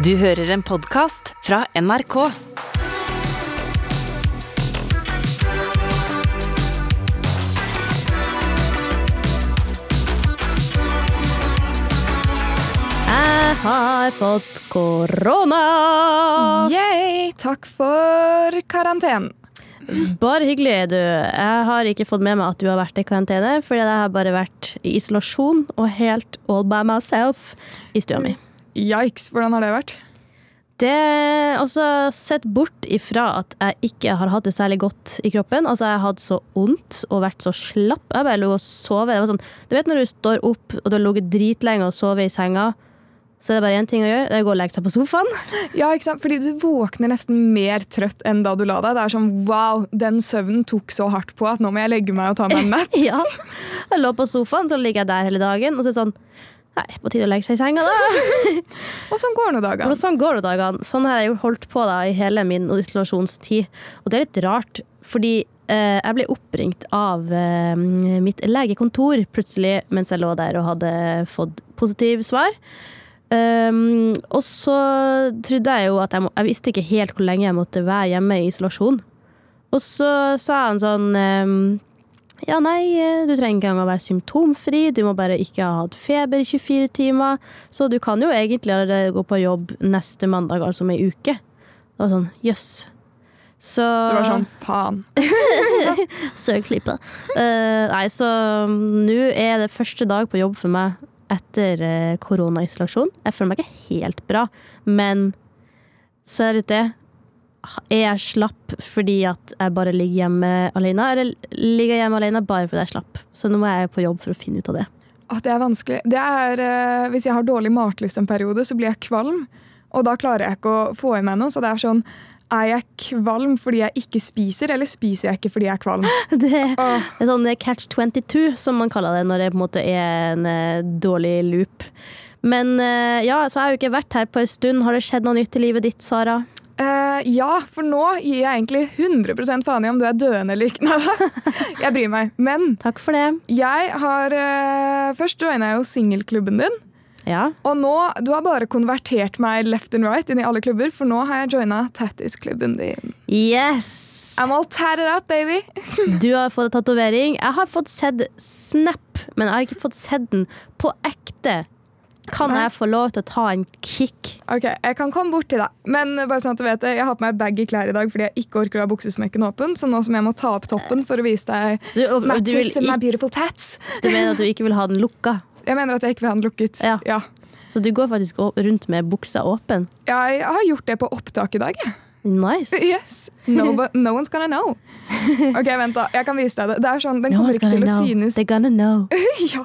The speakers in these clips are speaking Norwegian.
Du hører en podkast fra NRK. Jeg har fått korona! Yay! Takk for karantenen. Bare hyggelig, du. Jeg har ikke fått med meg at du har vært i karantene, fordi jeg har bare vært i isolasjon og helt all by myself i stua mi. Yikes, hvordan har det vært? Det altså Sett bort ifra at jeg ikke har hatt det særlig godt i kroppen. Altså Jeg har hatt så vondt og vært så slapp. Jeg bare lå og sov. Sånn, du vet når du står opp og du har ligget dritlenge og sovet i senga, så er det bare én ting å gjøre. Det er å gå og legge seg på sofaen. Ja, ikke sant? Fordi du våkner nesten mer trøtt enn da du la deg. Det er sånn wow, den søvnen tok så hardt på at nå må jeg legge meg og ta meg en nap. Ja. Jeg lå på sofaen, så ligger jeg der hele dagen. Og så er det sånn Nei, på tide å legge seg i senga, da. Og sånn går nå dagene. sånn går det dagene. Sånn har jeg holdt på da i hele min isolasjonstid. Og det er litt rart, fordi eh, jeg ble oppringt av eh, mitt legekontor plutselig mens jeg lå der og hadde fått positiv svar. Um, og så trodde jeg jo at jeg, må, jeg visste ikke helt hvor lenge jeg måtte være hjemme i isolasjon. Og så sa han sånn ehm, Ja, nei, eh, du trenger ikke engang å være symptomfri. Du må bare ikke ha hatt feber i 24 timer. Så du kan jo egentlig gå på jobb neste mandag, altså om ei uke. Det var sånn jøss. Så Det var sånn faen. Søk slippe. Eh, nei, så mm, nå er det første dag på jobb for meg etter uh, koronaisolasjon. Jeg føler meg ikke helt bra, men så er det det. Er jeg slapp fordi at jeg bare ligger hjemme alene, eller ligger jeg hjemme alene bare fordi jeg er slapp? Så nå må jeg på jobb for å finne ut av det. At det er vanskelig. Det er, eh, hvis jeg har dårlig matlyst en periode, så blir jeg kvalm. Og da klarer jeg ikke å få i meg noe. Så det er sånn Er jeg kvalm fordi jeg ikke spiser, eller spiser jeg ikke fordi jeg er kvalm? Det er er sånn catch 22, som man kaller det når det på en måte er en eh, dårlig loop. Men eh, ja, så har jeg jo ikke vært her på en stund. Har det skjedd noe nytt i livet ditt, Sara? Eh, ja, for nå gir jeg egentlig 100 faen i om du er døende eller ikke. Jeg bryr meg. Men Takk for det. jeg har uh, Først joina jeg jo singelklubben din. Ja. Og nå, Du har bare konvertert meg left and right inn i alle klubber, for nå har jeg joina Tattis-klubben din. Yes! I'm all tatted up, baby! Du har fått tatovering. Jeg har fått sett Snap, men jeg har ikke fått sett den på ekte. Kan jeg få lov til å ta en kick? Ok, Jeg kan komme bort til deg, men bare sånn at du vet det, jeg har på meg baggy klær i dag fordi jeg ikke orker å ha buksesmekken åpen. Så nå som jeg må ta opp toppen for å vise deg Du, og, my tits and my beautiful tats du mener at du ikke vil ha den lukka? Jeg mener at jeg ikke vil ha den lukket. Ja. Ja. Så du går faktisk rundt med buksa åpen? Jeg har gjort det på opptak i dag. jeg. Nice. Yes. No, no one's gonna know. Ok, vent da. Jeg kan vise deg det. Det er sånn, Den No kommer ikke til å know. synes They're gonna know. ja.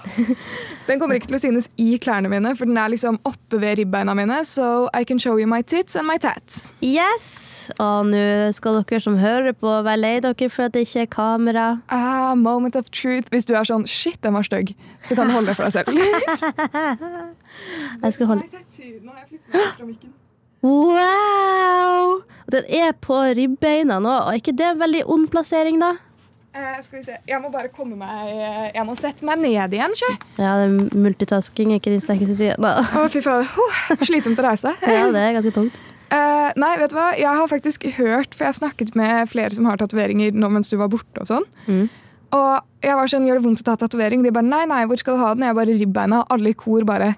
Den kommer ikke til å synes i klærne mine, for den er liksom oppe ved ribbeina mine. So I can show you my tits and my tats. Yes! Og nå skal dere som hører på, være lei dere for at det ikke er kamera. Ah, moment of truth. Hvis du er sånn shit, den var stygg, så kan du holde det for deg selv. Jeg skal holde Nå har jeg flyttet meg fra mikken. Wow! Den er på ribbeina nå. Er ikke det veldig ond plassering, da? Uh, skal vi se. Jeg må bare komme meg eh, Jeg må sette meg ned igjen, sjø. Ja, det multitasking er ikke din sterkeste side. Å, fy faen. Huh, slitsomt å reise. Ja, det er ganske tungt. Uh, nei, vet du hva? Jeg har faktisk hørt, for jeg har snakket med flere som har tatoveringer nå mens du var borte. Og sånn. Mm. Og jeg var sånn, gjør det vondt å ta tatovering? De bare nei, nei, hvor skal du ha den? Jeg bare ribbeina, alle i kor bare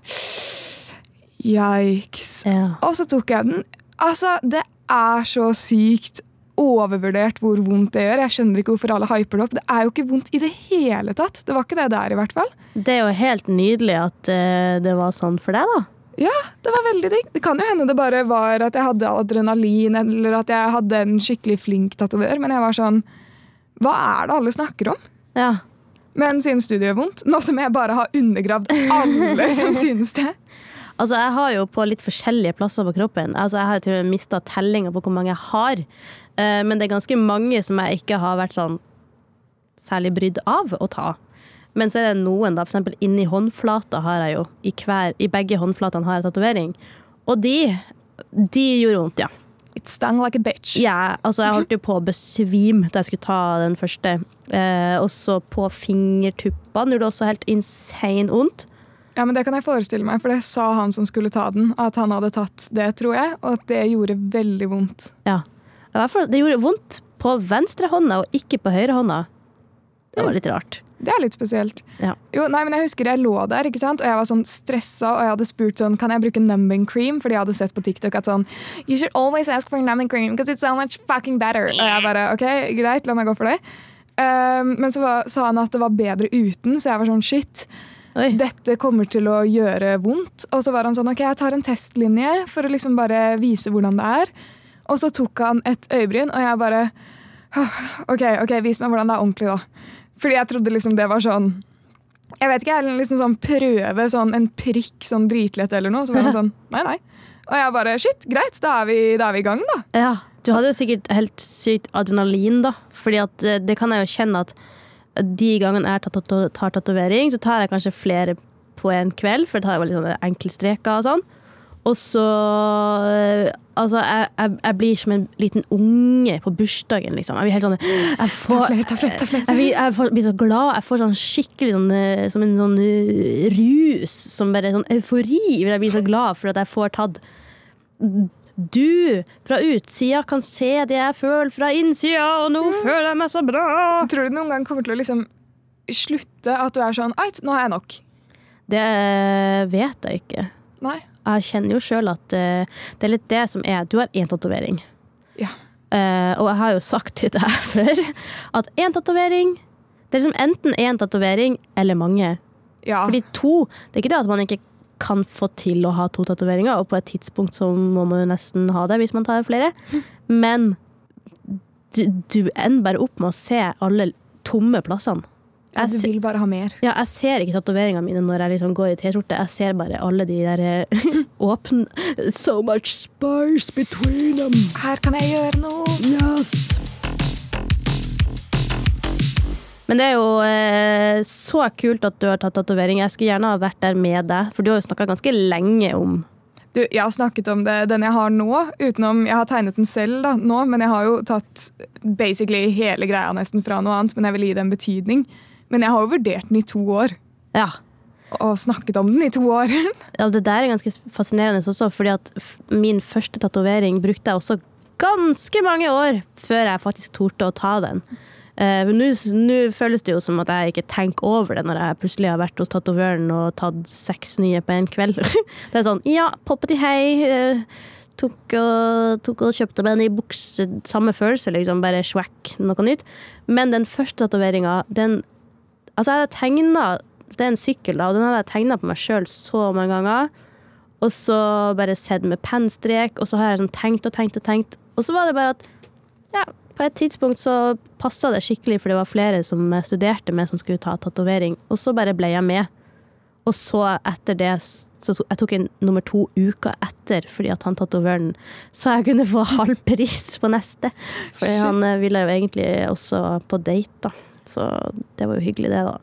Yikes. Ja. Og så tok jeg den. Altså, det er så sykt overvurdert hvor vondt det gjør. Jeg skjønner ikke hvorfor alle hyper det opp. Det er jo ikke vondt i det hele tatt. Det var ikke det det er, i hvert fall. Det er jo helt nydelig at uh, det var sånn for deg, da. Ja, det var veldig digg. Det kan jo hende det bare var at jeg hadde adrenalin, eller at jeg hadde en skikkelig flink tatovør, men jeg var sånn Hva er det alle snakker om? Ja. Men synes du det gjør vondt? Nå som jeg bare har undergravd alle som synes det. Altså, jeg har jo på litt forskjellige plasser på kroppen. Altså, jeg har til og med mista tellinga på hvor mange jeg har. Eh, men det er ganske mange som jeg ikke har vært sånn særlig brydd av å ta. Men så er det noen, da, for eksempel inni håndflata har jeg jo I, hver, i begge håndflatene har jeg tatovering. Og de, de gjorde vondt, ja. It stung like a bitch. Ja, altså jeg holdt jo på å besvime da jeg skulle ta den første. Eh, og så på fingertuppene gjorde det også helt insane vondt. Ja, men Det kan jeg forestille meg, for det sa han som skulle ta den. At han hadde tatt det, tror jeg, og at det gjorde veldig vondt. Ja. Det gjorde vondt på venstrehånda og ikke på høyrehånda. Det var litt rart. Det er litt spesielt. Ja. Jo, nei, men Jeg husker jeg lå der ikke sant? og jeg var sånn stressa og jeg hadde spurt sånn, kan jeg bruke numbing cream, fordi jeg hadde sett på TikTok at sånn You should always ask for numbing cream because it's so much fucking better. Og jeg bare OK, greit, la meg gå for det. Um, men så var, sa han at det var bedre uten, så jeg var sånn shit. Oi. Dette kommer til å gjøre vondt. Og så var han sånn OK, jeg tar en testlinje for å liksom bare vise hvordan det er. Og så tok han et øyebryn, og jeg bare OK, ok, vis meg hvordan det er ordentlig, da. Fordi jeg trodde liksom det var sånn Jeg vet ikke, jeg liksom sånn prøve sånn en prikk sånn dritlett eller noe. Så var han sånn Nei, nei. Og jeg bare Shit, greit, da er vi, da er vi i gang, da. Ja, du hadde jo sikkert helt sykt adrenalin, da. Fordi at eh, det kan jeg jo kjenne at de gangene jeg tar, tar, tatovering, så tar jeg kanskje flere på en kveld, for det tar jeg veldig sånne enkeltstreker og sånn. Og så eh, Altså, jeg, jeg, jeg blir som en liten unge på bursdagen, liksom. Jeg blir helt sånn Jeg får, jeg jeg blir så glad. Jeg får sånn skikkelig sånn eh, Som en sånn eh, rus. Som bare sånn eufori. Jeg blir så glad for at jeg får tatt du fra utsida kan se det jeg føler fra innsida, og nå føler jeg meg så bra. Tror du det noen gang kommer til å liksom slutte at du er sånn Eit, nå har jeg nok. Det vet jeg ikke. Nei. Jeg kjenner jo sjøl at uh, det er litt det som er Du har én tatovering. Ja. Uh, og jeg har jo sagt til deg før at én tatovering Det er liksom enten én tatovering eller mange. Ja. Fordi to Det er ikke det at man ikke kan få til å ha to tatoveringer, og på et tidspunkt så må man jo nesten ha det hvis man tar flere. Men du, du ender bare opp med å se alle tomme plassene. ja, du vil bare ha mer. ja, jeg ser ikke tatoveringene mine når jeg liksom går i T-skjorte. Jeg ser bare alle de der eh, åpne So much spice between them. Her kan jeg gjøre noe. Yes. Men det er jo eh, så kult at du har tatt tatovering. Jeg skulle gjerne ha vært der med deg, for du har jo snakka ganske lenge om Du, jeg har snakket om det, den jeg har nå, utenom Jeg har tegnet den selv da, nå, men jeg har jo tatt basically hele greia nesten fra noe annet. Men jeg vil gi det en betydning. Men jeg har jo vurdert den i to år. Ja. Og snakket om den i to år. ja det der er ganske fascinerende også, fordi at min første tatovering brukte jeg også ganske mange år før jeg faktisk torde å ta den. Men Nå føles det jo som at jeg ikke tenker over det når jeg plutselig har vært hos tatovøren og tatt seks nye på en kveld. det er sånn ja, poppet i hei. Uh, tok, og, tok og kjøpte meg en ny bukse. Samme følelse, liksom. Bare swack, noe nytt. Men den første tatoveringa, den Altså, jeg hadde tegna Det er en sykkel, da, og den hadde jeg tegna på meg sjøl så mange ganger. Og så bare sett med pennstrek, og så har jeg sånn tenkt og tenkt og tenkt. Og så var det bare at ja, på et tidspunkt så passa det skikkelig, for det var flere som studerte med som skulle ta tatovering. Og så bare ble jeg med. Og så etter det så Jeg tok en nummer to uka etter fordi at han tatovøren sa jeg kunne få halv pris på neste. For han eh, ville jo egentlig også på date, da. Så det var jo hyggelig, det, da.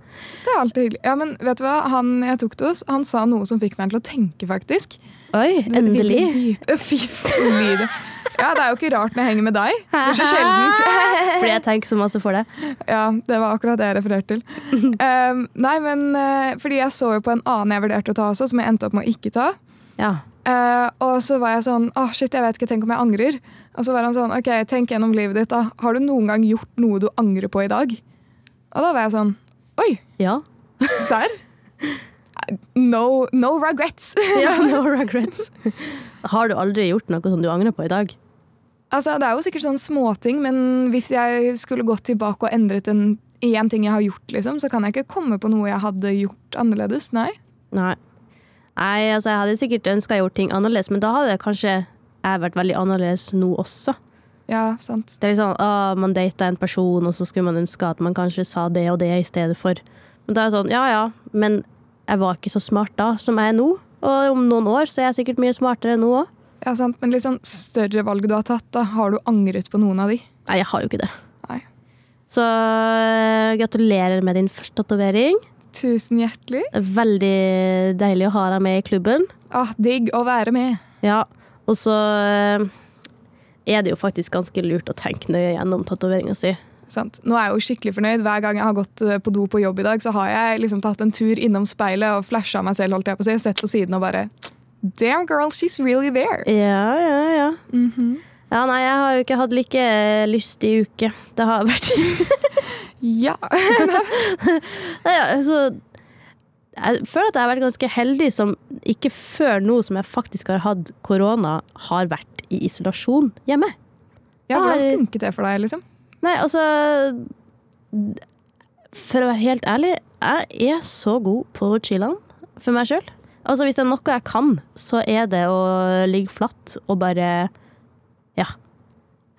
Det er alltid hyggelig. Ja, men vet du hva? Han jeg tok det hos, han sa noe som fikk meg til å tenke, faktisk. Oi, endelig. Fy faen. Ja, det er jo ikke rart når jeg henger med deg. Er så sjeldent. Fordi jeg tenker så masse for det. Ja, det var akkurat det jeg refererte til. Um, nei, men uh, fordi jeg så jo på en annen jeg vurderte å ta også, som jeg endte opp med å ikke ta. Ja. Uh, og så var jeg sånn Åh, shit, jeg vet ikke, tenk om jeg angrer. Og så var han sånn OK, tenk gjennom livet ditt, da. Har du noen gang gjort noe du angrer på i dag? Og da var jeg sånn Oi, Ja. serr? No, no regrets. ja no regrets. Har du aldri gjort noe som du angrer på i dag? Altså, det er jo sikkert sånn småting, men hvis jeg skulle gått tilbake og endret en en ting jeg har gjort, liksom, så kan jeg ikke komme på noe jeg hadde gjort annerledes. Nei. Nei. Nei, altså jeg hadde sikkert ønska jeg gjort ting annerledes, men da hadde jeg kanskje jeg vært veldig annerledes nå også. Ja, sant. Det er litt sånn, å, Man data en person, og så skulle man ønske at man kanskje sa det og det i stedet for. Men da er det sånn, ja ja, men jeg var ikke så smart da som jeg er nå. Og om noen år så er jeg sikkert mye smartere nå òg. Ja, sant. Men litt sånn større valg du har tatt, da. Har du angret på noen av de? Nei, jeg har jo ikke det. Nei. Så øh, gratulerer med din første tatovering. Tusen hjertelig. Veldig deilig å ha deg med i klubben. Ah, digg å være med. Ja, og så øh, er det jo faktisk ganske lurt å tenke nøye gjennom tatoveringa si. Sant. Nå er jeg jo skikkelig fornøyd. Hver gang jeg har gått eh, på do på jobb i dag, så har jeg liksom tatt en tur innom speilet og flasha meg selv, holdt jeg på å si, sett på siden og bare Damn girl, she's really there. Ja, ja, ja. Mhm. Ja, nei, jeg har jo ikke hatt like lyst lystig uke. Det har vært Ja. Nei, ja, altså Jeg føler at jeg har vært ganske heldig som ikke før nå som jeg faktisk har hatt korona, har vært i isolasjon hjemme. ja Har- hvordan funket det for deg, liksom? Nei, altså For å være helt ærlig, jeg er så god på chilla'n for meg sjøl. Altså, hvis det er noe jeg kan, så er det å ligge flatt og bare Ja.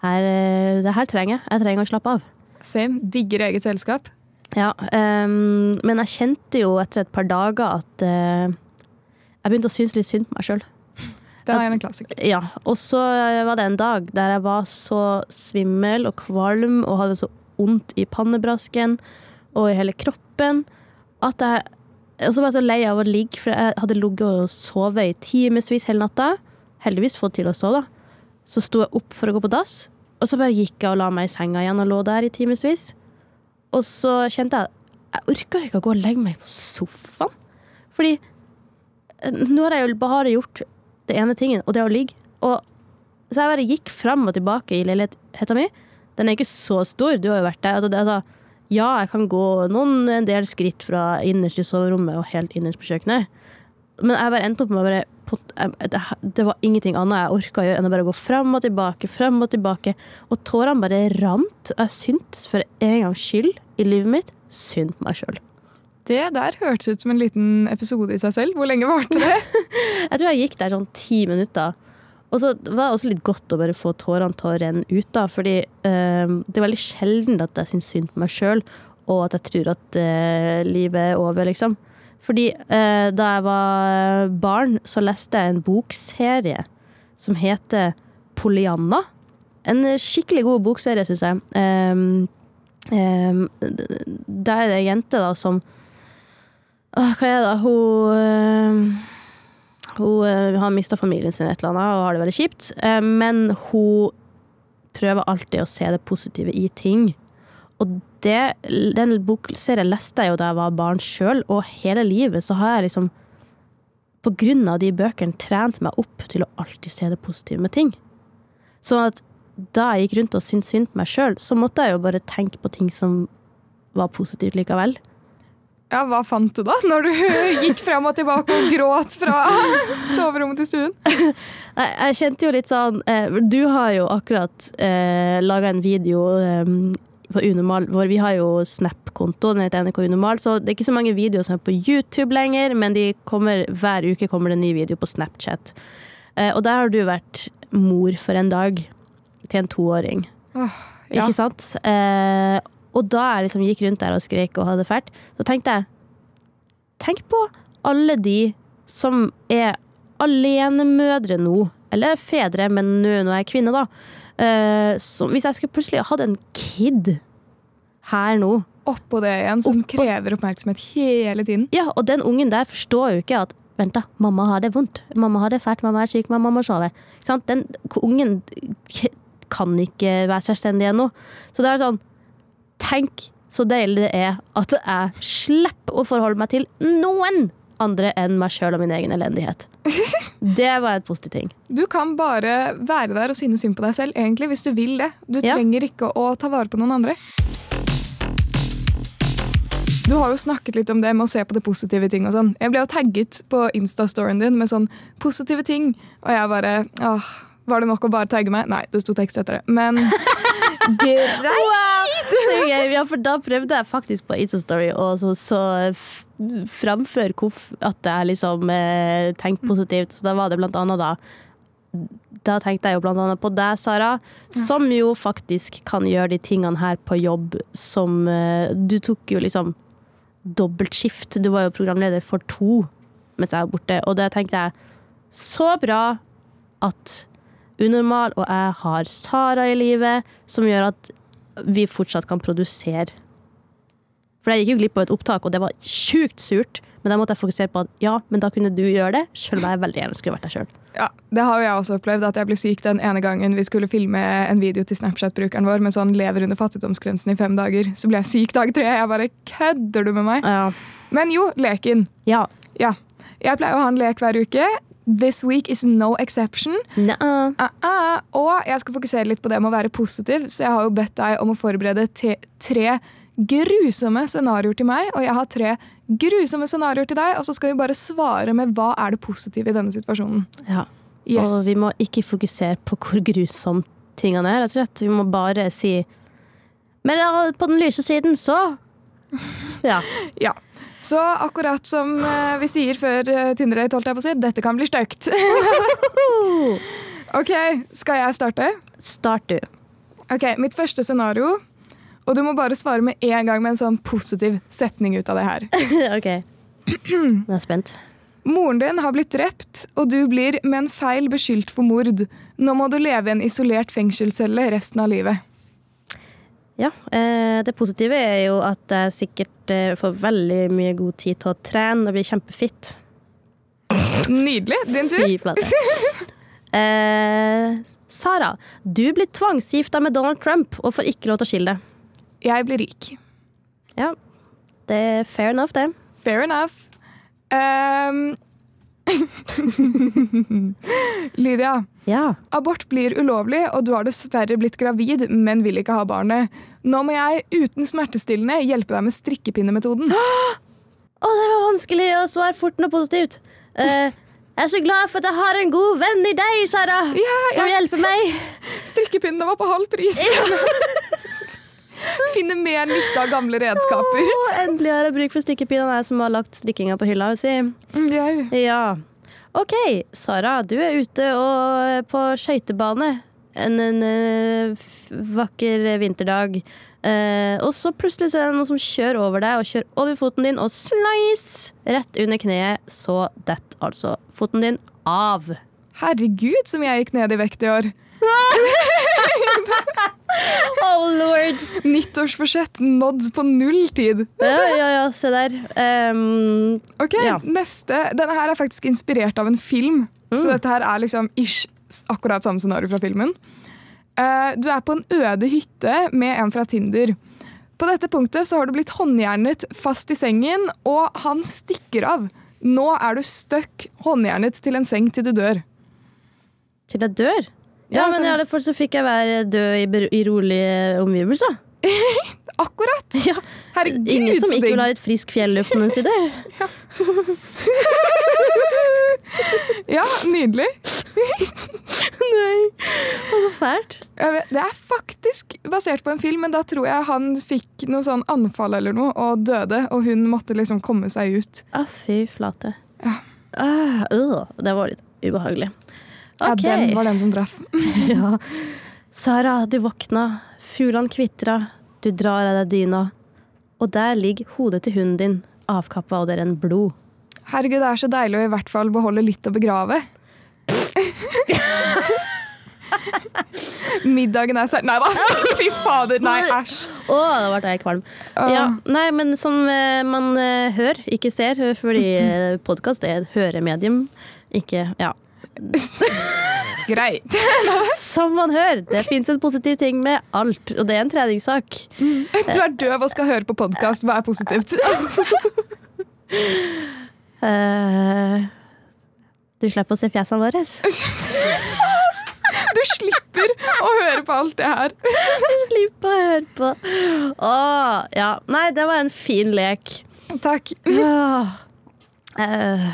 Her, eh, det her trenger jeg. Jeg trenger å slappe av. Same. Digger eget selskap. Ja, Um, men jeg kjente jo etter et par dager at uh, jeg begynte å synes litt synd på meg sjøl. Det Altså- er en klassiker. Ja, og så var det en dag der jeg var så svimmel og kvalm og hadde så vondt i pannebrasken og i hele kroppen at jeg og så var jeg så lei av å ligge, for jeg hadde ligget og sovet i timevis hele natta. Heldigvis fått til å sove, da. Så sto jeg opp for å gå på dass, og så bare gikk jeg og la meg i senga igjen og lå der i timevis. Og så kjente jeg jeg orka ikke å gå og legge meg på sofaen. Fordi eh, nå har jeg jo bare gjort det ene tingen, og det er å ligge. Og, så jeg bare gikk fram og tilbake i leiligheten min. Den er ikke så stor, du har jo vært der. Altså, det, altså, ja, jeg kan gå noen en del skritt fra innerst i soverommet og helt innerst på kjøkkenet. Men jeg bare endte opp med å bare det, var ingenting annet jeg orka å gjøre enn å bare gå fram og tilbake, fram og tilbake. Og tårene bare rant. Og jeg syntes for en gangs skyld i livet mitt synd på meg sjøl. Det der hørtes ut som en liten episode i seg selv. Hvor lenge varte det? Jeg tror jeg gikk der sånn ti minutter. Og så var det også litt godt å bare få tårene til å renne ut, da. Fordi eh, det er veldig sjelden at jeg syns synd på meg sjøl, og at jeg tror at eh, livet er over, liksom. Fordi eh, da jeg var barn, så leste jeg en bokserie som heter Polianna. En skikkelig god bokserie, syns jeg. Um, um, der er det ei jente da som Åh, Hva er det? Hun eh, hun eh, har mista familien sin et eller annet og har det veldig kjipt. Eh, men hun prøver alltid å se det positive i ting. Og det, den bokserien leste jeg jo da jeg var barn sjøl, og hele livet så har jeg liksom på grunn av de bøkene trent meg opp til å alltid se det positive med ting. Sånn at da jeg gikk rundt og syntes synd på meg sjøl, så måtte jeg jo bare tenke på ting som var positivt likevel. Ja, Hva fant du da, når du gikk fram og tilbake og gråt fra soverommet til stuen? Jeg, kjente jo litt sånn eh, Du har jo akkurat eh, laga en video eh, på Unormal, hvor vi har jo Snap-konto, den heter NRK Unormal, så det er ikke så mange videoer som er på YouTube lenger, men de kommer, hver uke kommer det en ny video på Snapchat. Eh, og der har du vært mor for en dag til en toåring. Oh, ja. Ikke sant? Og da jeg liksom gikk rundt der og skrek og hadde fælt, så tenkte jeg Tenk på alle de som er alenemødre nå, eller fedre, men nå nå er jeg kvinne, da. Uh, som, hvis jeg skulle plutselig hatt en kid her nå Oppå det igjen, som Oppå- krever oppmerksomhet hele tiden. Ja, og den ungen der forstår jo ikke at Vent, da. Mamma har det vondt. Mamma har det fælt. Mamma er syk. Mamma må sove. Den ungen kan ikke være selvstendig ennå. Så det er sånn Tenk så deilig det er at jeg slipper å forholde meg til noen andre enn meg sjøl og min egen elendighet. Det var et positivt ting. Du kan bare være der og synes synd på deg selv, egentlig, hvis du vil det. Du Ja. trenger ikke å ta vare på noen andre. Du har jo snakket litt om det med å se på det positive ting og sånn. Jeg ble jo tagget på Insta-storyen din med sånn positive ting, og jeg bare åh, Var det nok å bare tagge meg? Nei, det sto tekst etter det. Men greit! Det gøy, Ja, for da prøvde jeg faktisk på Insta-story å så, så f- framføre at jeg liksom eh, tenkte positivt. Så da var det blant annet da Da tenkte jeg jo blant annet på deg, Sara, som jo faktisk kan gjøre de tingene her på jobb som eh, Du tok jo liksom dobbeltskift. Du var jo programleder for to mens jeg var borte, og det tenkte jeg så bra at Unormal og jeg har Sara i livet, som gjør at vi fortsatt kan produsere. For jeg gikk jo glipp av et opptak, og det var sjukt surt. Men da måtte jeg fokusere på at ja, men da kunne du gjøre det, sjøl om jeg veldig gjerne skulle vært deg sjøl. Ja, Det har jo jeg også opplevd, at jeg ble syk den ene gangen vi skulle filme en video til Snapchat-brukeren vår med sånn 'lever under fattigdomsgrensen i fem dager'. Så ble jeg syk dag tre. Jeg bare kødder du med meg? Ja. Men jo, leken. ja. Ja. Jeg pleier å ha en lek hver uke. This week is no exception. Uh ah. Og jeg skal fokusere litt på det med å være positiv, så jeg har jo bedt deg om å forberede tre grusomme scenarioer til meg, og jeg har tre grusomme scenarioer til deg, og så skal vi bare svare med hva er det positive i denne situasjonen. Ja. Yes. Og vi må ikke fokusere på hvor grusomme tingene er, rett og slett. Vi må bare si Men på den lyse siden, så Ja. Ja. Så akkurat som eh, vi sier før uh, Tinder-date, holdt jeg på å si, dette kan bli stygt. ok, skal jeg starte? Start, du. Ok, Mitt første scenario, og du må bare svare med en gang med en sånn positiv setning ut av det her. OK. Jeg er spent. Moren din har blitt drept, og du blir med en feil beskyldt for mord. Nå må du leve i en isolert fengselscelle resten av livet. Ja, eh, Det positive er jo at jeg sikkert eh, får veldig mye god tid til å trene og bli kjempefitt. Nydelig. Din tur. Fy flate. Eh, Sara, du blir tvangsgifta med Donald Trump og får ikke lov til å skille deg. Jeg blir rik. Ja, det er fair enough, det. Fair enough. Ehm. Lydia, Ja. abort blir ulovlig, og du har dessverre blitt gravid, men vil ikke ha barnet. Nå må jeg uten smertestillende hjelpe deg med strikkepinnemetoden. Å, det var vanskelig å svare fort og positivt. Uh, jeg er så glad for at jeg har en god venn i deg, Sara, Ja, som hjelper meg. Strikkepinnene var på halv pris. Finne mer nytte av gamle redskaper. Oh, endelig har jeg bruk for strikkepinnene, jeg som har lagt strikkinga på hylla. Si. Mm, Ja. OK, Sara, du er ute og på skøytebane en, en eh, vakker vinterdag. Eh, og så plutselig så er det noen som kjører over deg og kjører over foten din, og slice rett under kneet. Så detter altså foten din av. Herregud, som jeg gikk ned i vekt i år. Oh lord! Nyttårsforsett nådd på null tid. Ja, ja, ja, se der. Um, Ok, Ja. neste. Denne her er faktisk inspirert av en film. Så Mm. dette her er liksom ish, akkurat samme scenario fra filmen. Uh, du er på en øde hytte med en fra Tinder. På dette punktet så har du blitt håndjernet fast i sengen, og han stikker av. Nå er du stuck håndjernet til en seng til du dør. til jeg dør. Ja, Ja, men i alle fall så fikk jeg være død i, i rolige omgivelser. Akkurat! Ja. Herregud, Ingen som ikke vil ha et frisk fjelluft mens de dør. Ja, nydelig. Nei, så fælt. Det er faktisk basert på en film, men da tror jeg han fikk noe sånn anfall eller noe og døde, og hun måtte liksom komme seg ut. Å, fy flate. Ja. Ah, øh, det var litt ubehagelig. Ja, den var den som traff. Ja. Sara, du våkna. Fuglene kvitra. Du drar av deg dyna. Og der ligger hodet til hunden din, avkappa, og det en blod. Herregud, det er så deilig å i hvert fall beholde litt å begrave. Middagen er sær... Nei da! Fy fader, nei, æsj. Å, da ble jeg kvalm. Uh. Ja, nei, men som eh, man eh, hører, ikke ser, fordi uh, podkast er et høremedium. Ikke Ja. Greit. Som man hører. Det fins en positiv ting med alt, og det er en treningssak. Du er døv og skal høre på podkast. Hva er positivt? uh, du slipper å se fjesene våre. Du slipper å høre på alt det her. Slipper å høre på. Åh, ja. Nei, det var en fin lek. Takk. Uh, men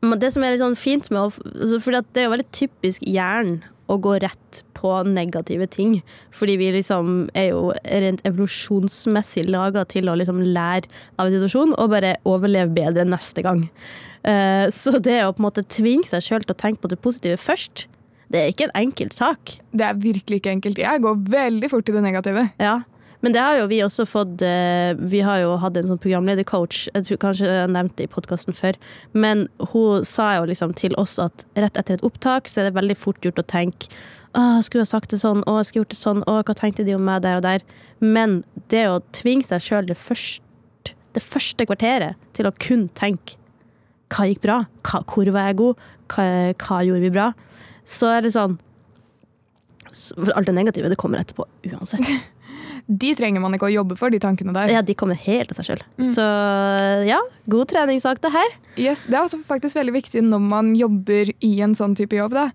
det som er litt sånn fint med altså, det er jo veldig typisk hjernen å gå rett på negative ting. Fordi vi liksom er jo rent evolusjonsmessig laga til å liksom lære av en situasjon og bare overleve bedre neste gang. Eh, så det å på en måte tvinge seg sjøl til å tenke på det positive først, det er ikke en enkel sak. Det er virkelig ikke enkelt. Jeg går veldig fort til det negative. Ja, men det har jo vi også fått eh, Vi har jo hatt en sånn programledercoach, jeg tror kanskje jeg har nevnt det i podkasten før, men hun sa jo liksom til oss at rett etter et opptak så er det veldig fort gjort å tenke å, skulle ha sagt det sånn, å, skulle gjort det sånn, å, hva tenkte de om meg der og der? Men det å tvinge seg sjøl det, det første kvarteret til å kun tenke hva gikk bra? Hva, hvor var jeg god? Hva, hva gjorde vi bra? Så er det sånn alt det negative, det kommer etterpå uansett. De trenger man ikke å jobbe for, de tankene der. Ja, de kommer helt av seg sjøl. Så ja, god treningssak, det her. Yes, det er også faktisk veldig viktig når man jobber i en sånn type jobb. Da,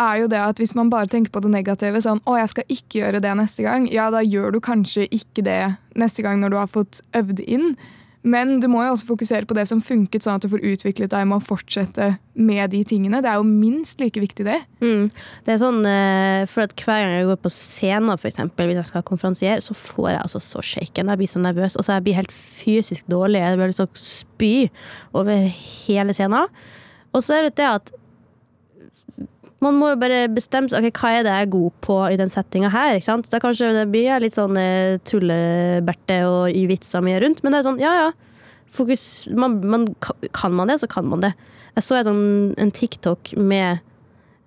er jo det at Hvis man bare tenker på det negative, sånn 'Å, jeg skal ikke gjøre det neste gang', ja, da gjør du kanskje ikke det neste gang når du har fått øvd inn. Men du må jo også fokusere på det som funket, sånn at du får utviklet deg med å fortsette med de tingene. Det er jo minst like viktig, det. Mm. Det er sånn, eh, for at Hver gang jeg går på scenen, eksempel, hvis jeg skal konferansiere, så får jeg altså så shaken. Jeg blir så nervøs. Og så jeg blir helt fysisk dårlig. Jeg blir lyst til å spy over hele scenen. Og så er det det at man må jo bare bestemme seg ok, hva er det jeg er god på i den settinga her. ikke sant? Da kanskje det blir litt sånn eh, tulleberte og i vitsa mye rundt, men det er sånn, ja ja. Fokus, man, man, kan man det, så kan man det. Jeg så en, sånn, en TikTok med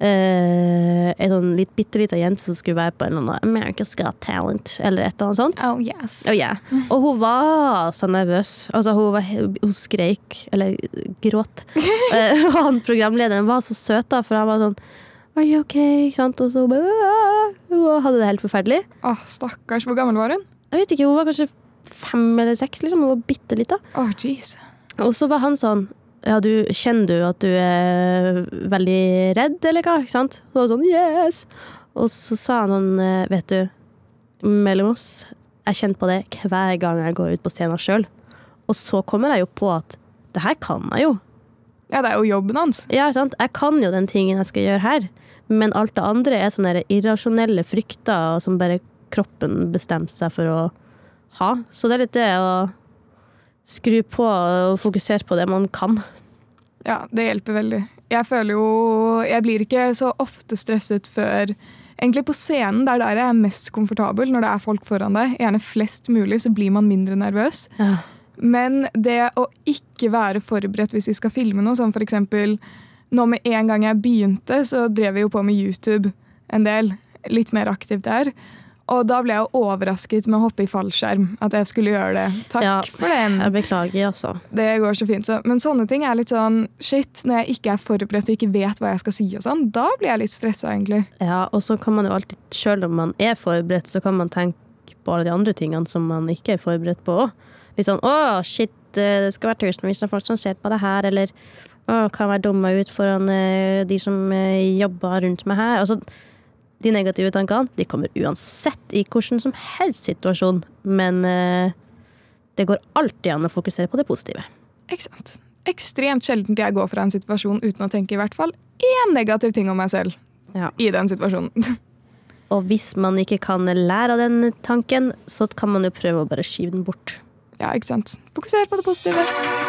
eh, ei sånn litt bitte lita jente som skulle være på en eller annen America's Got Talent, eller et eller annet sånt. Oh yes. Oh, yeah. Og hun var så nervøs. Altså, hun, var, hun skreik, eller gråt. uh, og han programlederen var så søt, da, for han var sånn Are you okay? Ikke sant? Og så bare Hun hadde det helt forferdelig. Oh, Stakkars. Hvor gammel var hun? Jeg vet ikke, Hun var kanskje fem eller seks. liksom, Hun var bitte lita. Oh, jeez. Og så var han sånn ja, du, Kjenner du at du er veldig redd, eller hva? Ikke sant? Så var det sånn, yes! Og så sa han eh, vet du, mellom oss, jeg kjenner på det hver gang jeg går ut på scenen sjøl. Og så kommer jeg jo på at det her kan jeg jo. Ja, det er jo jobben hans. Ja, sant? Jeg kan jo den tingen jeg skal gjøre her. Men alt det andre er sånne irrasjonelle frykter som bare kroppen bestemte seg for å ha. Så det er litt det å skru på og fokusere på det man kan. Ja, det hjelper veldig. Jeg føler jo Jeg blir ikke så ofte stresset før Egentlig på scenen, det er der jeg er mest komfortabel, når det er folk foran deg. Gjerne flest mulig, så blir man mindre nervøs. Ja. Men det å ikke være forberedt hvis vi skal filme noe, som f.eks. nå med en gang jeg begynte, så drev vi jo på med YouTube en del. Litt mer aktivt der. Og da ble jeg overrasket med å hoppe i fallskjerm. At jeg skulle gjøre det. Takk Ja, for den. Jeg beklager, altså. Det går så fint. Så. Men sånne ting er litt sånn shit, når jeg ikke er forberedt og ikke vet hva jeg skal si, og sånn, da blir jeg litt stressa, egentlig. Ja, og så kan man jo alltid, sjøl om man er forberedt, så kan man tenke på alle de andre tingene som man ikke er forberedt på òg. Litt sånn 'Å, shit, eh, det skal være tusenvis av folk som ser på det her', eller 'Å, kan være dumma ut foran eh, de som eh, jobber rundt meg her'. Altså, de negative tankene de kommer uansett i hvilken som helst situasjon, men eh, det går alltid an å fokusere på det positive. Ikke sant? Ekstremt sjelden jeg går fra en situasjon uten å tenke i hvert fall én negativ ting om meg selv Ja. i den situasjonen. Og hvis man ikke kan lære av den tanken, så kan man jo prøve å bare skyve den bort. ja, ikke sant? Fokuser på det positive.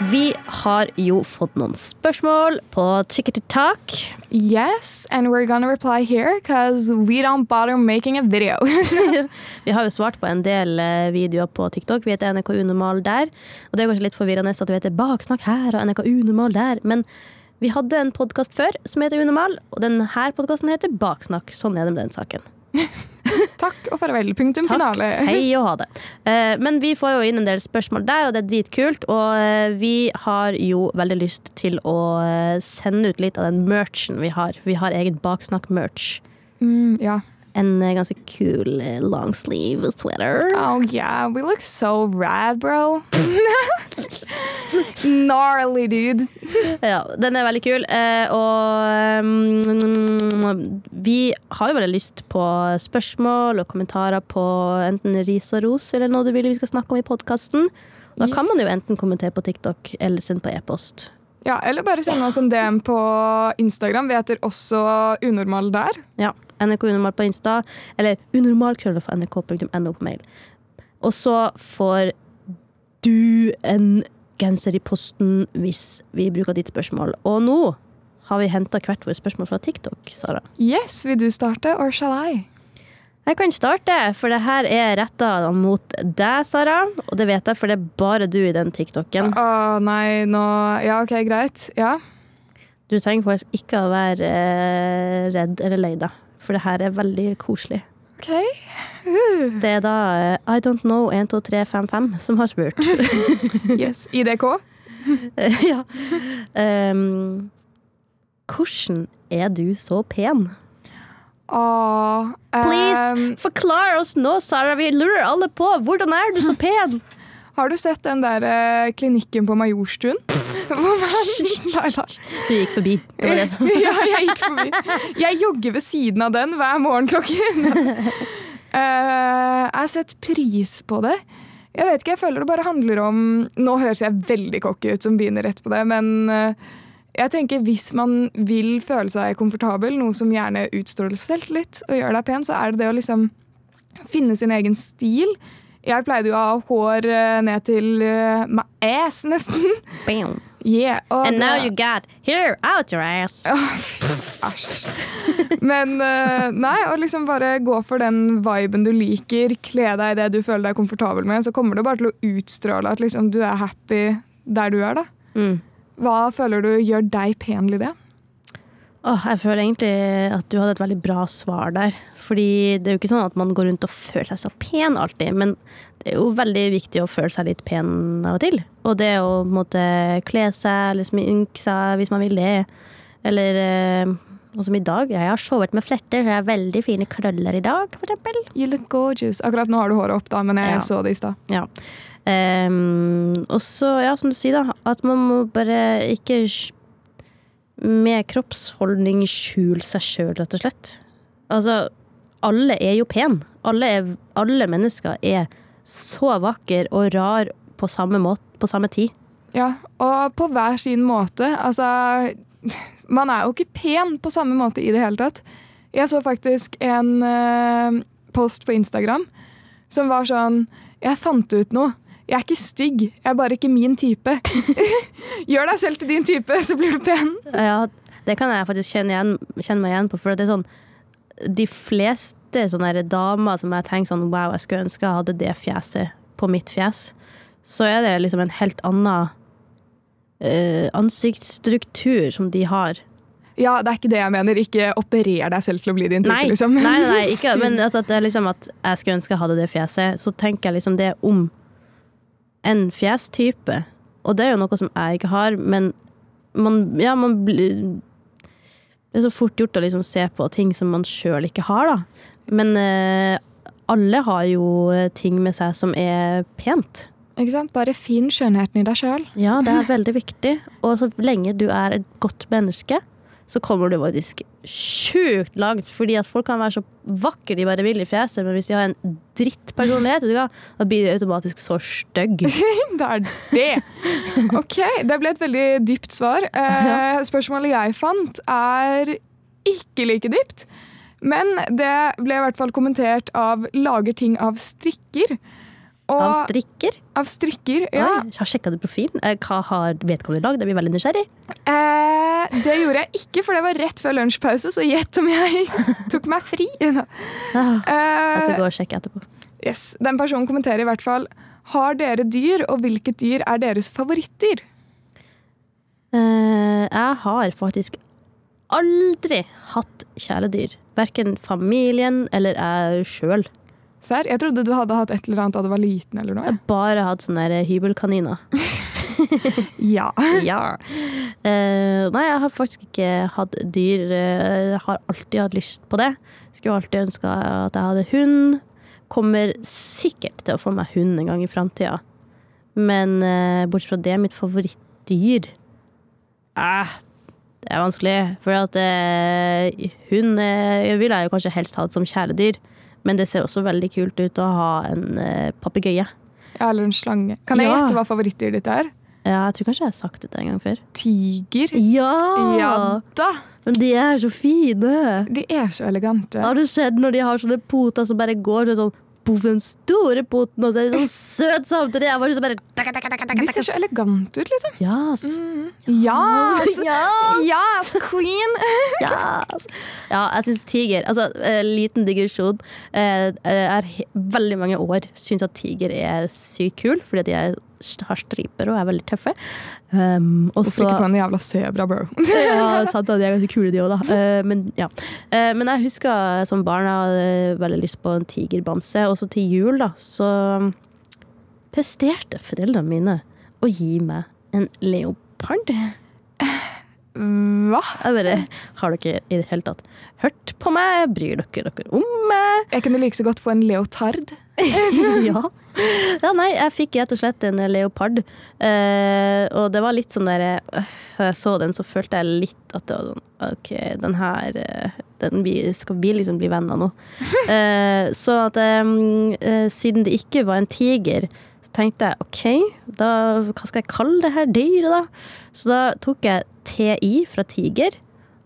Vi har jo fått noen spørsmål på Ticket to Talk. Yes, and we're gonna reply here because we don't bother making a video. Vi har jo svart på en del eh, videoer på TikTok. Vi heter NRK Unormal der. Og det er kanskje litt forvirrende at vi heter Baksnakk her og NRK Unormal der. Men vi hadde en podkast før som heter Unormal, og denne podkasten heter Baksnakk. Sånn er det med den saken. Takk og farvel. Punktum Takk. finale. Hei og ha det. Eh, Men vi får jo inn en del spørsmål der, og det er dritkult. Og eh, vi har jo veldig lyst til å eh, sende ut litt av den merchen vi har. Vi har egen Baksnakk-merch. Mm, ja. En eh, ganske kul eh, long sleeve sweater. Oh yeah, we look so rad, bro. Gnarly, dude. Ja, den er veldig kul. Eh, og um, vi har jo veldig lyst på spørsmål og kommentarer på enten ris og ros eller noe du vil vi skal snakke om i podkasten. Da kan man jo enten kommentere på TikTok eller sende på e-post. Ja, Eller bare sende oss en DM på Instagram. Vi heter også Unormal der. Ja. NRK Unormal på Insta, eller unormalkrøllalfa.nrk.no på mail. Og så får du en genser i posten hvis vi bruker ditt spørsmål. Og nå har vi henta hvert vårt spørsmål fra TikTok, Sara. Yes, vil du starte, or shall I? Jeg kan starte, for det her er retta mot deg, Sara. Og det vet jeg, for det er bare du i den TikToken. Å nei, nå Ja, OK, greit. Ja. Du trenger faktisk ikke å være eh, redd eller lei deg, for det her er veldig koselig. OK. Det er da eh, I don't know 12355 som har spurt. Yes. IDK? ja. Um, hvordan er du så pen? Åh, Please, ehm, forklar oss nå, Sara. Vi lurer alle på. Hvordan er du så pen? har du sett den der eh, klinikken på Majorstuen? Hvor Nei, nei. Du gikk forbi. Det var det som ja, jeg gikk forbi. Jeg jogger ved siden av den hver morgen klokken. Uh, jeg har sett pris på det. Jeg vet ikke, jeg føler det bare handler om Nå høres jeg veldig cocky ut som begynner rett på det, men eh, jeg tenker hvis man vil føle seg komfortabel, noe som gjerne utstråler selvtillit og gjør deg pen, så er det det å liksom finne sin egen stil. Jeg pleide jo å ha hår eh, ned til uh, my ass, nesten. Bam. Yeah, og And det- now you got here out your ass. Æsj. Men uh, nei, å liksom bare gå for den viben du liker, kle deg i det du føler deg komfortabel med, så kommer det bare til å utstråle at liksom, du er happy der du er. da. Mm. Hva føler du gjør deg pen, Lydia? Åh, jeg føler egentlig at du hadde et veldig bra svar der. Fordi det er jo ikke sånn at man går rundt og føler seg så pen alltid, men det er jo veldig viktig å føle seg litt pen av og til. Og det å på en måte kle seg eller sminke seg hvis man vil det. Eller og noe som i dag. Jeg har sovet med fletter, så jeg har veldig fine krøller i dag, for eksempel. You look gorgeous. Akkurat nå har du håret opp, da, men jeg Ja. så det i stad. Ja. Um, og så, ja, som du sier, da, at man må bare ikke med kroppsholdning skjule seg sjøl, rett og slett. Altså, alle er jo pen. Alle, er, alle mennesker er så vakre og rar på samme, måte, på samme tid. Ja, og på hver sin måte. Altså, man er jo ikke pen på samme måte i det hele tatt. Jeg så faktisk en uh, post på Instagram som var sånn Jeg fant ut noe. Jeg er ikke stygg, jeg er bare ikke min type. Gjør deg selv til din type, så blir du pen. Ja, det kan jeg faktisk kjenne, igjen, kjenne meg igjen på. For det er sånn De fleste sånne damer som jeg tenker sånn Wow, jeg skulle ønske jeg hadde det fjeset på mitt fjes. Så er det liksom en helt annen uh, ansiktsstruktur som de har. Ja, det er ikke det jeg mener. Ikke operer deg selv til å bli din type, Nei, liksom. nei, nei, ikke, men altså at det liksom at jeg skulle ønske jeg hadde det fjeset. Så tenker jeg liksom det om en fjestype. Og det er jo noe som jeg ikke har, men man, ja, man blir Det er så fort gjort å liksom se på ting som man sjøl ikke har, da. Men eh, alle har jo ting med seg som er pent. Ikke sant? Bare finn skjønnheten i deg sjøl. Ja, det er veldig viktig. Og så lenge du er et godt menneske, så kommer du faktisk sjukt langt. Fordi at folk kan være så vakre de bare vil i fjeset, men hvis de har en drittpersonlighet, hva, da blir de automatisk så stygg. Det er det! Ok, det ble et veldig dypt svar. Eh, spørsmålet jeg fant, er ikke like dypt. Men det ble i hvert fall kommentert av 'lager ting av strikker'. Og, Av strikker. av strikker, ja. Oi, har sjekka du profilen? Eh, Hva har vedkommende lagd? Jeg blir veldig nysgjerrig. Eh, det gjorde jeg ikke, for det var rett før lunsjpause, så gjett om jeg tok meg fri. Ah, Jeg skal Eh, gå og sjekke etterpå. yes, den personen kommenterer i hvert fall Har dere dyr, og hvilket dyr er deres favorittdyr? Eh, jeg har faktisk aldri hatt kjæledyr. Verken familien eller jeg sjøl. Serr, jeg trodde du hadde hatt et eller annet da du var liten. eller noe. Jeg har bare hatt sånne hybelkaniner. Ja. ja. Uh, nei, jeg har faktisk ikke hatt dyr. Eh, Jeg har alltid hatt lyst på det. Skulle alltid ønska at jeg hadde hund. Kommer sikkert til å få meg hund en gang i framtida. Men uh, bortsett fra det, mitt favorittdyr eh, Det er vanskelig. For at uh, hund vil jeg jo kanskje helst ha som kjæledyr. Men det ser også veldig kult ut å ha en eh, papegøye. Ja, eller en slange. Kan jeg Ja. gjette hva favorittdyret ditt er? Ja, jeg tror kanskje jeg har sagt dette en gang før. Tiger. Ja! Ja da! Men de er så fine! De er så elegante. Har du sett når de har sånne poter som bare går sånn på den store poten, og så er de sånn søt samtidig? Jeg var sånn bare De ser så elegante ut, liksom. Yes. Mm. Yes! yes, queen! yes. Ja, jeg syns tiger Altså, eh, liten digresjon. Eh, Jeg har veldig mange år syns at tiger er sykt kul, fordi at de er, har striper og er veldig tøffe. Um, og Hvorfor ikke få en jævla sebra, bro? ja, sant, de er ganske kule, de òg, da. Uh, men, ja. uh, men jeg husker som barn jeg hadde veldig lyst på en tigerbamse. Og så til jul, da, så presterte foreldrene mine å gi meg en leopard? Hva? Jeg bare, Har dere i det hele tatt hørt på meg? Bryr dere dere om meg? Jeg kunne like så godt få en leotard. ja. ja. Nei, jeg fikk rett og slett en leopard. Eh, og det var litt sånn der øh, jeg så den, så følte jeg litt at det var sånn OK, den her øh, Den skal vi liksom bli venner nå. Eh, så at eh, siden det ikke var en tiger, tenkte jeg OK, da, hva skal jeg kalle det her dyret, da? Så da tok jeg TI fra tiger.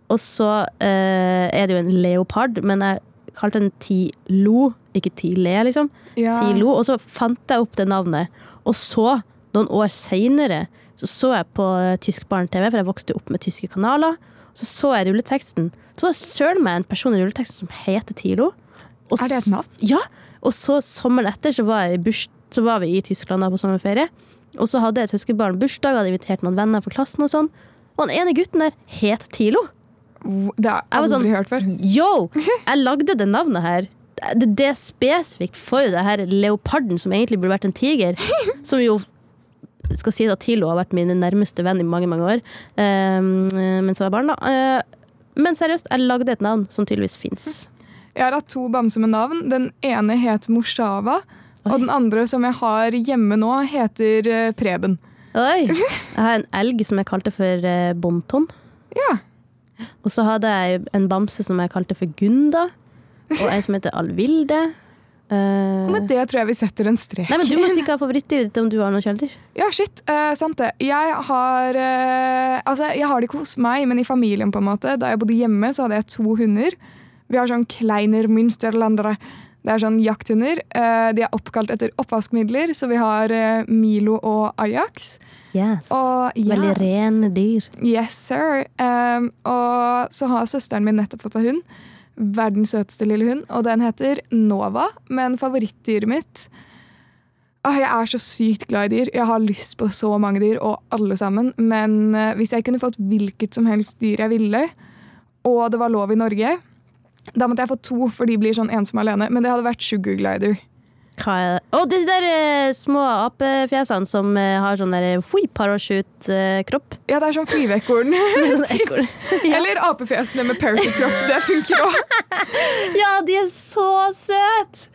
Og så eh, er det jo en leopard, men jeg kalte den Tilo, ikke Tile, liksom. Ja. Tilo, og så fant jeg opp det navnet. Og så, noen år seinere, så så jeg på tysk barne-TV, for jeg vokste opp med tyske kanaler. Så så jeg rulleteksten. Så var det søren meg en person i rulleteksten som heter Tilo. Og Er det et navn? Ja. Og så sommeren etter så var, jeg i burs, så var vi i Tyskland da på sommerferie. Og så hadde et søskenbarn bursdag, hadde invitert noen venner fra klassen og sånn. Og den ene gutten der het Tilo. Det har Jeg aldri sånn- hørt før. Yo! Jeg lagde det navnet her. Det, det er spesifikt for det her leoparden, som egentlig burde vært en tiger. Som jo skal si at Tilo har vært min nærmeste venn i mange mange år um, mens jeg var barn. da. Uh, men seriøst, jeg lagde et navn som tydeligvis fins. Jeg har hatt to bamser med navn. Den ene het Morsava. Oi. Og den andre som jeg har hjemme nå, heter eh, Preben. Oi! Jeg har en elg som jeg kalte for uh, Bonton. Ja. Og så hadde jeg en bamse som jeg kalte for Gunda. Og en som heter Alvilde. Uh, men med det tror jeg vi setter en strek. nei, men Du må sikkert ha favoritter ditt om du har noen kjæledyr. Ja, shit. Uh, sant det. Jeg har uh, Altså, jeg har det ikke hos meg, men i familien, på en måte. Da jeg bodde hjemme, så hadde jeg to hunder. Vi har sånn Kleiner Münsterlandere. Det er sånn jakthunder. Eh, de er oppkalt etter oppvaskmidler, så vi har eh, Milo og Ajax. Yes. Og Veldig rene dyr. Yes, sir. Um, og så har søsteren min nettopp fått seg hund. Verdens søteste lille hund. Og den heter Nova. Men favorittdyret mitt Åh, Jeg er så sykt glad i dyr. Jeg har lyst på så mange dyr, og alle sammen. Men eh, hvis jeg kunne fått hvilket som helst dyr jeg ville, og det var lov i Norge, da måtte jeg få to, for de blir sånn ensomme alene. Men det hadde vært Sugar Glider. Hva er det? Å, de der eh, små apefjesene som eh, har sånn der fui, parachute-kropp. Ja, det er sånn flyveekorn. Sånn. Eller apefjesene med parachute-kropp. Det funker òg. ja, de er så søte!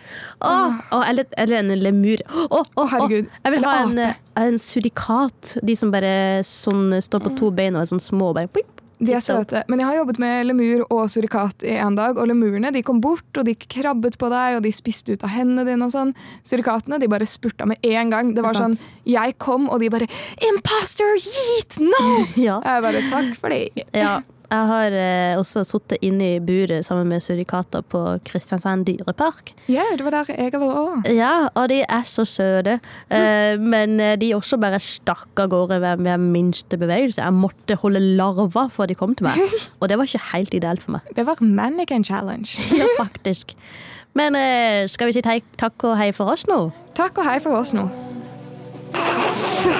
Åh, åh, eller, eller en lemur. Å, åh, åh. Herregud. Jeg vil Eller ha en, eh, en surikat. De som bare sånn, står på to bein og er sånn små. og Bare, pip. De er søte. Men jeg har jobbet med lemur og surikat i en dag, og lemurene de kom bort, og de krabbet på deg, og de spiste ut av hendene dine og sånn. Surikatene de bare spurta med en gang. Det var sånn. Jeg kom, og de bare 'Imposter! Yeet! No!' Ja. Jeg bare 'Takk for det'. ja. Jeg har eh, også sittet inne i buret sammen med surikater på Kristiansand dyrepark. Ja, det var der jeg var òg. Ja, og de er så søte. Eh, men eh, de også bare stakk av gårde ved, ved minste bevegelse. Jeg måtte holde larver før de kom til meg. Og det var ikke helt ideelt for meg. Det var Mannequin Challenge. Ja, faktisk. Men eh, skal vi si takk og hei for oss nå? Takk og hei for oss nå.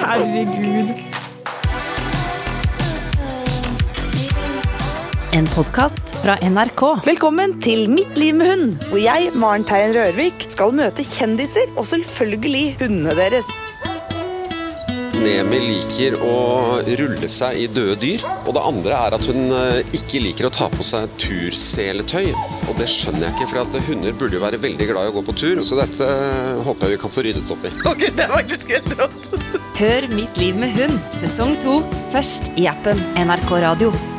Herregud. En podkast fra NRK. Velkommen til Mitt liv med hund, hvor jeg, Maren Teien Rørvik, skal møte kjendiser og selvfølgelig hundene deres. Nemi liker å rulle seg i døde dyr. Og det andre er at hun eh, ikke liker å ta på seg turseletøy. Og det skjønner jeg ikke, for at hunder burde jo være veldig glad i å gå på tur. Så dette eh, håper jeg vi kan få ryddet opp i. Ok, det er faktisk helt rått. Hør Mitt liv med hund sesong to først i appen NRK Radio.